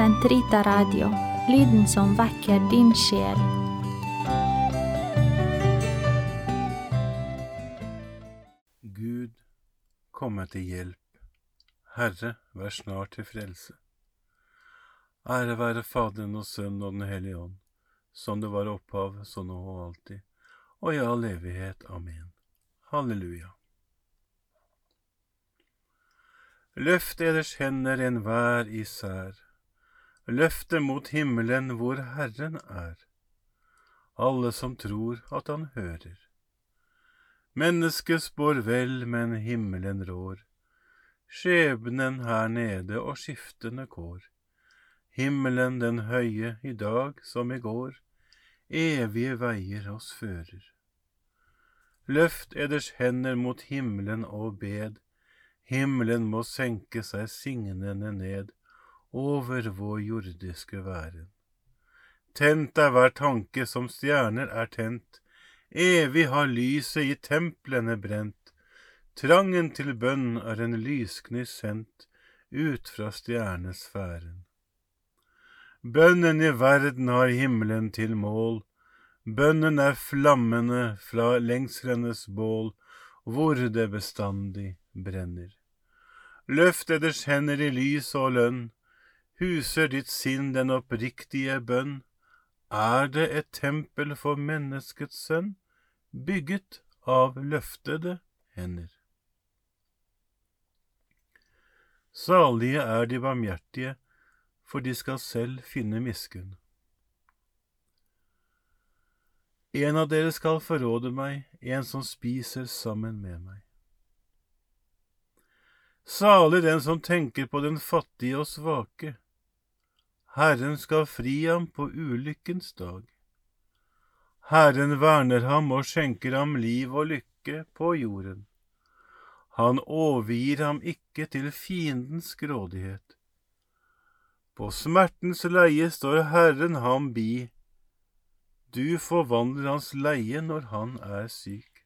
Sentrita Radio, lyden som vekker din sjel. Gud, kom meg til hjelp. Herre, vær snart til frelse. Ære være Faderen og Sønnen og Den hellige ånd, som det var opphav, så nå og alltid, og i all evighet. Amen. Halleluja. Løft eders hender enhver især, løft dem mot himmelen hvor Herren er, alle som tror at Han hører. Mennesket spår vel, men himmelen rår, skjebnen her nede og skiftende kår. Himmelen den høye i dag som i går, evige veier oss fører. Løft eders hender mot himmelen og bed, himmelen må senke seg signende ned over vår jordiske væren. Tent er hver tanke som stjerner er tent, evig har lyset i templene brent, trangen til bønn er en lysgnist sendt ut fra stjernesfæren. Bønnen i verden har himmelen til mål, bønnen er flammene fra lengslenes bål, hvor det bestandig brenner. Løft eders hender i lys og lønn, huser ditt sinn den oppriktige bønn, er det et tempel for menneskets sønn, bygget av løftede hender. Salige er de barmhjertige, for de skal selv finne miskunn. En av dere skal forråde meg, en som spiser sammen med meg. Salig den som tenker på den fattige og svake. Herren skal fri ham på ulykkens dag. Herren verner ham og skjenker ham liv og lykke på jorden. Han overgir ham ikke til fiendens grådighet. På smertens leie står Herren ham bi. Du forvandler hans leie når han er syk.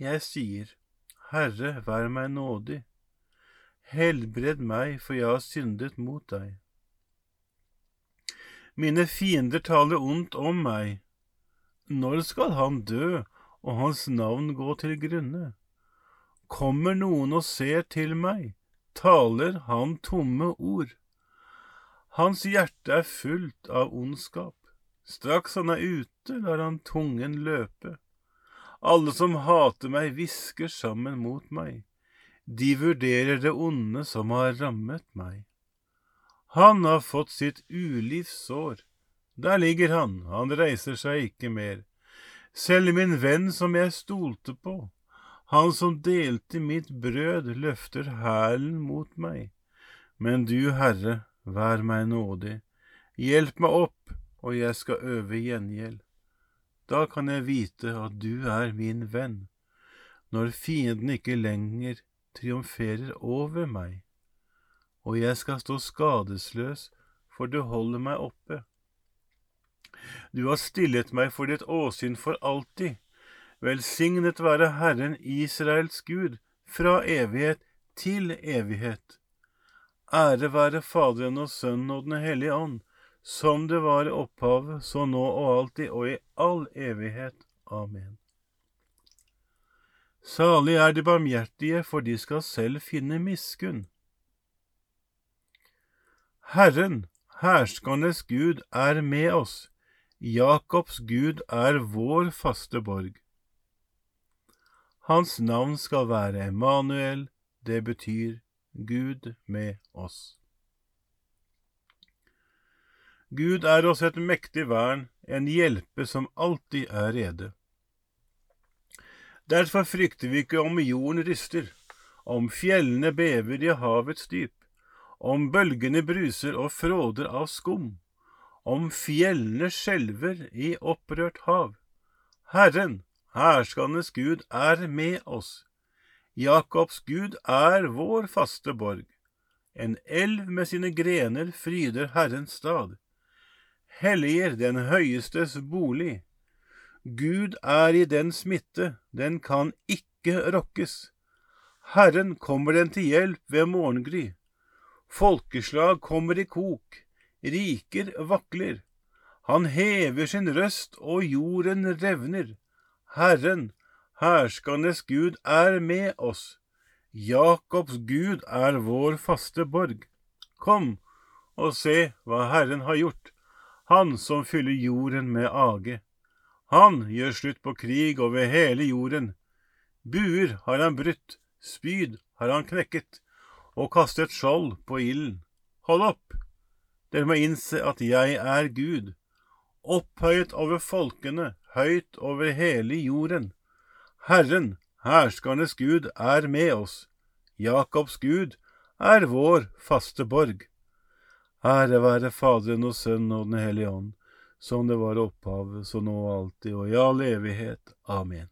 Jeg sier, Herre, vær meg nådig. Helbred meg, for jeg har syndet mot deg. Mine fiender taler ondt om meg. Når skal han dø og hans navn gå til grunne? Kommer noen og ser til meg, taler han tomme ord. Hans hjerte er fullt av ondskap. Straks han er ute, lar han tungen løpe. Alle som hater meg, hvisker sammen mot meg. De vurderer det onde som har rammet meg. Han har fått sitt ulivssår. Der ligger han, han reiser seg ikke mer. Selv min venn som jeg stolte på, han som delte mitt brød, løfter hælen mot meg. Men du, Herre, vær meg nådig. Hjelp meg opp, og jeg skal øve gjengjeld. Da kan jeg vite at du er min venn, når fienden ikke lenger triumferer over meg, og jeg skal stå skadesløs, for du holder meg oppe. Du har stillet meg for ditt åsyn for alltid. Velsignet være Herren Israels Gud, fra evighet til evighet. Ære være Faderen og Sønnen og Den hellige ånd, som det var i opphavet, så nå og alltid og i all evighet. Amen. Salig er de barmhjertige, for de skal selv finne miskunn. Herren, herskernes Gud, er med oss. Jakobs Gud er vår faste borg. Hans navn skal være Emanuel, det betyr Gud med oss. Gud er oss et mektig vern, en hjelpe som alltid er rede. Derfor frykter vi ikke om jorden ryster, om fjellene bever i havets dyp, om bølgene bruser og fråder av skum, om fjellene skjelver i opprørt hav. Herren, herskandes Gud, er med oss. Jakobs Gud er vår faste borg. En elv med sine grener fryder Herrens stad. Helliger den høyestes bolig. Gud er i den smitte, den kan ikke rokkes. Herren kommer den til hjelp ved morgengry. Folkeslag kommer i kok, riker vakler. Han hever sin røst, og jorden revner. Herren, herskernes Gud, er med oss. Jakobs Gud er vår faste borg. Kom og se hva Herren har gjort, Han som fyller jorden med age. Han gjør slutt på krig over hele jorden. Buer har han brutt, spyd har han knekket, og kastet skjold på ilden. Hold opp! Dere må innse at jeg er Gud, opphøyet over folkene, høyt over hele jorden. Herren, herskernes Gud, er med oss. Jakobs Gud er vår faste borg. Ære være Faderen og Sønnen og Den hellige ånd, som det var opphavet, så nå og alltid og i all evighet. Amen.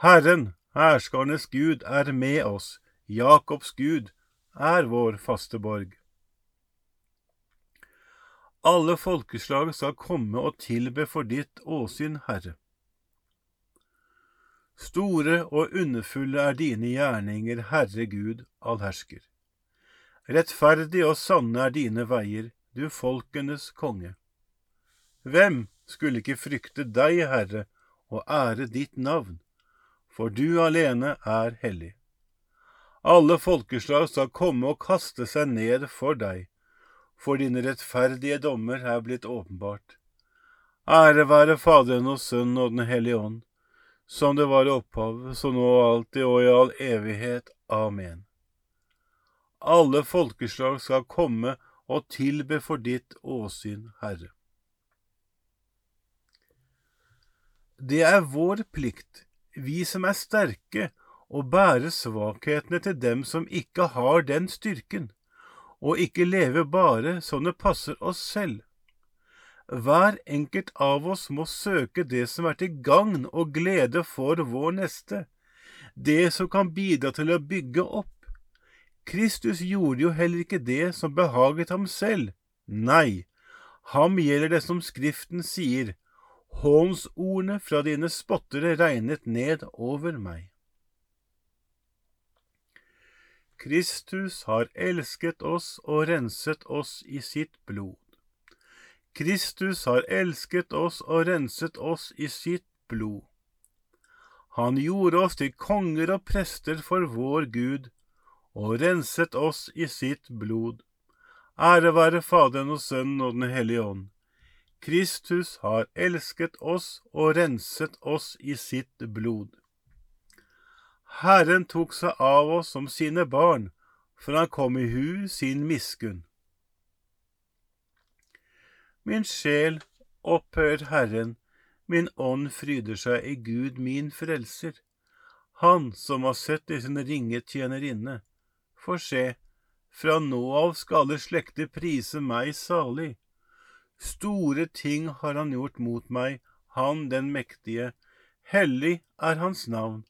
Herren, herskernes Gud, er med oss. Jakobs Gud er vår faste borg. Alle folkeslag skal komme og tilbe for ditt åsyn, Herre. Store og underfulle er dine gjerninger, Herre Gud allhersker. Rettferdig og sanne er dine veier, du folkenes konge. Hvem skulle ikke frykte deg, Herre, og ære ditt navn, for du alene er hellig. Alle folkeslag skal komme og kaste seg ned for deg, for dine rettferdige dommer er blitt åpenbart. Ære være Faderen og Sønnen og Den hellige ånd, som det var i opphavet, så nå og alltid og i all evighet. Amen. Alle folkeslag skal komme og tilbe for ditt åsyn, Herre. Det er vår plikt, vi som er sterke, å bære svakhetene til dem som ikke har den styrken, og ikke leve bare som det passer oss selv. Hver enkelt av oss må søke det som er til gagn og glede for vår neste, det som kan bidra til å bygge opp. Kristus gjorde jo heller ikke det som behaget ham selv. Nei, ham gjelder det som Skriften sier, hånsordene fra dine spottere regnet ned over meg. Kristus har elsket oss og renset oss i sitt blod. Kristus har elsket oss og renset oss i sitt blod. Han gjorde oss til konger og prester for vår Gud, og renset oss i sitt blod. Ære være Faderen og Sønnen og Den hellige ånd. Kristus har elsket oss og renset oss i sitt blod. Herren tok seg av oss som sine barn, for han kom i hu sin miskunn. Min sjel opphøyer Herren, min ånd fryder seg i Gud min frelser. Han som har sett i sin ringe tjenerinne. For se, fra nå av skal alle slekter prise meg salig. Store ting har han gjort mot meg, han den mektige. Hellig er hans navn.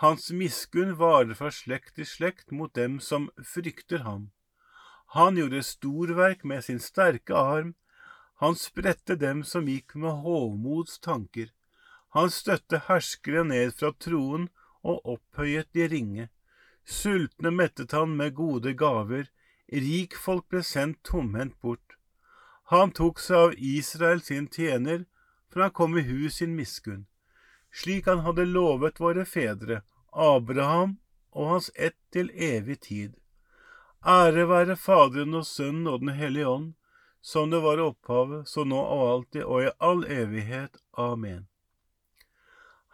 Hans miskunn varer fra slekt til slekt mot dem som frykter ham. Han gjorde storverk med sin sterke arm, han spredte dem som gikk med hovmods tanker. Han støtte herskere ned fra troen og opphøyet de ringe. Sultne mettet han med gode gaver, rikfolk ble sendt tomhendt bort. Han tok seg av Israel sin tjener, for han kom i hu sin miskunn slik han hadde lovet våre fedre, Abraham og hans ett til evig tid. Ære være Faderen og Sønnen og Den hellige ånd, som det var opphavet, så nå og alltid og i all evighet. Amen.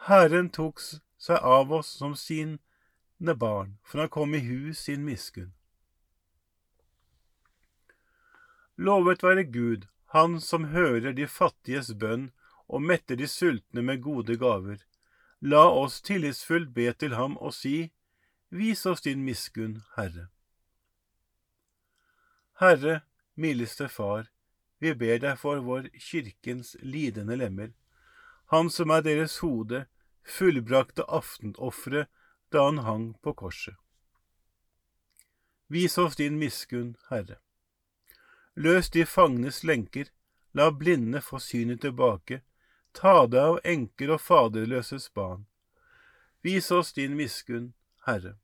Herren tok seg av oss som sine barn, for han kom i hus sin miskunn. Lovet være Gud, Han som hører de fattiges bønn og mette de sultne med gode gaver. La oss tillitsfullt be til ham og si, Vis oss din miskunn, Herre. Herre, mildeste Far, vi ber deg for vår kirkens lidende lemmer, han som er deres hode, fullbrakte aftenofferet da han hang på korset. Vis oss din miskunn, Herre. Løs de fangnes lenker, la blinde få synet tilbake, Ta deg av enker og faderløses barn. Vis oss din miskunn, Herre.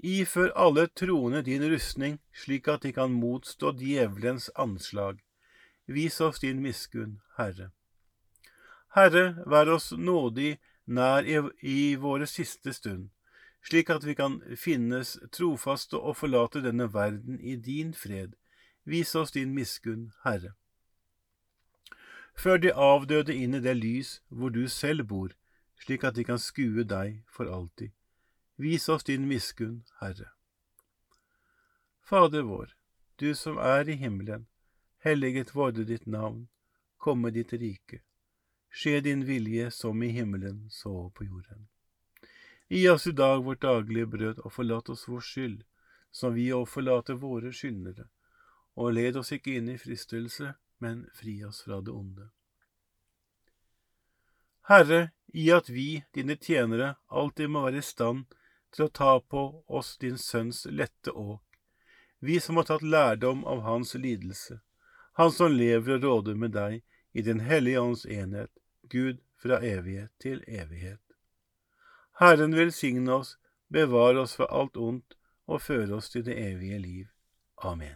Ifør alle troende din rustning, slik at de kan motstå djevelens anslag. Vis oss din miskunn, Herre. Herre, vær oss nådig nær i, i våre siste stund, slik at vi kan finnes trofaste og forlate denne verden i din fred. Vis oss din miskunn, Herre. Før de avdøde inn i det lys hvor du selv bor, slik at de kan skue deg for alltid. Vis oss din miskunn, Herre. Fader vår, du som er i himmelen, helliget vorde ditt navn, komme ditt rike. Skje din vilje som i himmelen, så på jorden. Gi oss i dag vårt daglige brød, og forlat oss vår skyld, som vi òg forlater våre skyldnere, og led oss ikke inn i fristelse, men fri oss fra det onde. Herre, i at vi, dine tjenere, alltid må være i stand til å ta på oss din sønns lette åk, vi som har tatt lærdom av hans lidelse, han som lever og råder med deg i Den hellige ånds enhet, Gud fra evighet til evighet. Herren velsigne oss, bevare oss fra alt ondt og føre oss til det evige liv. Amen.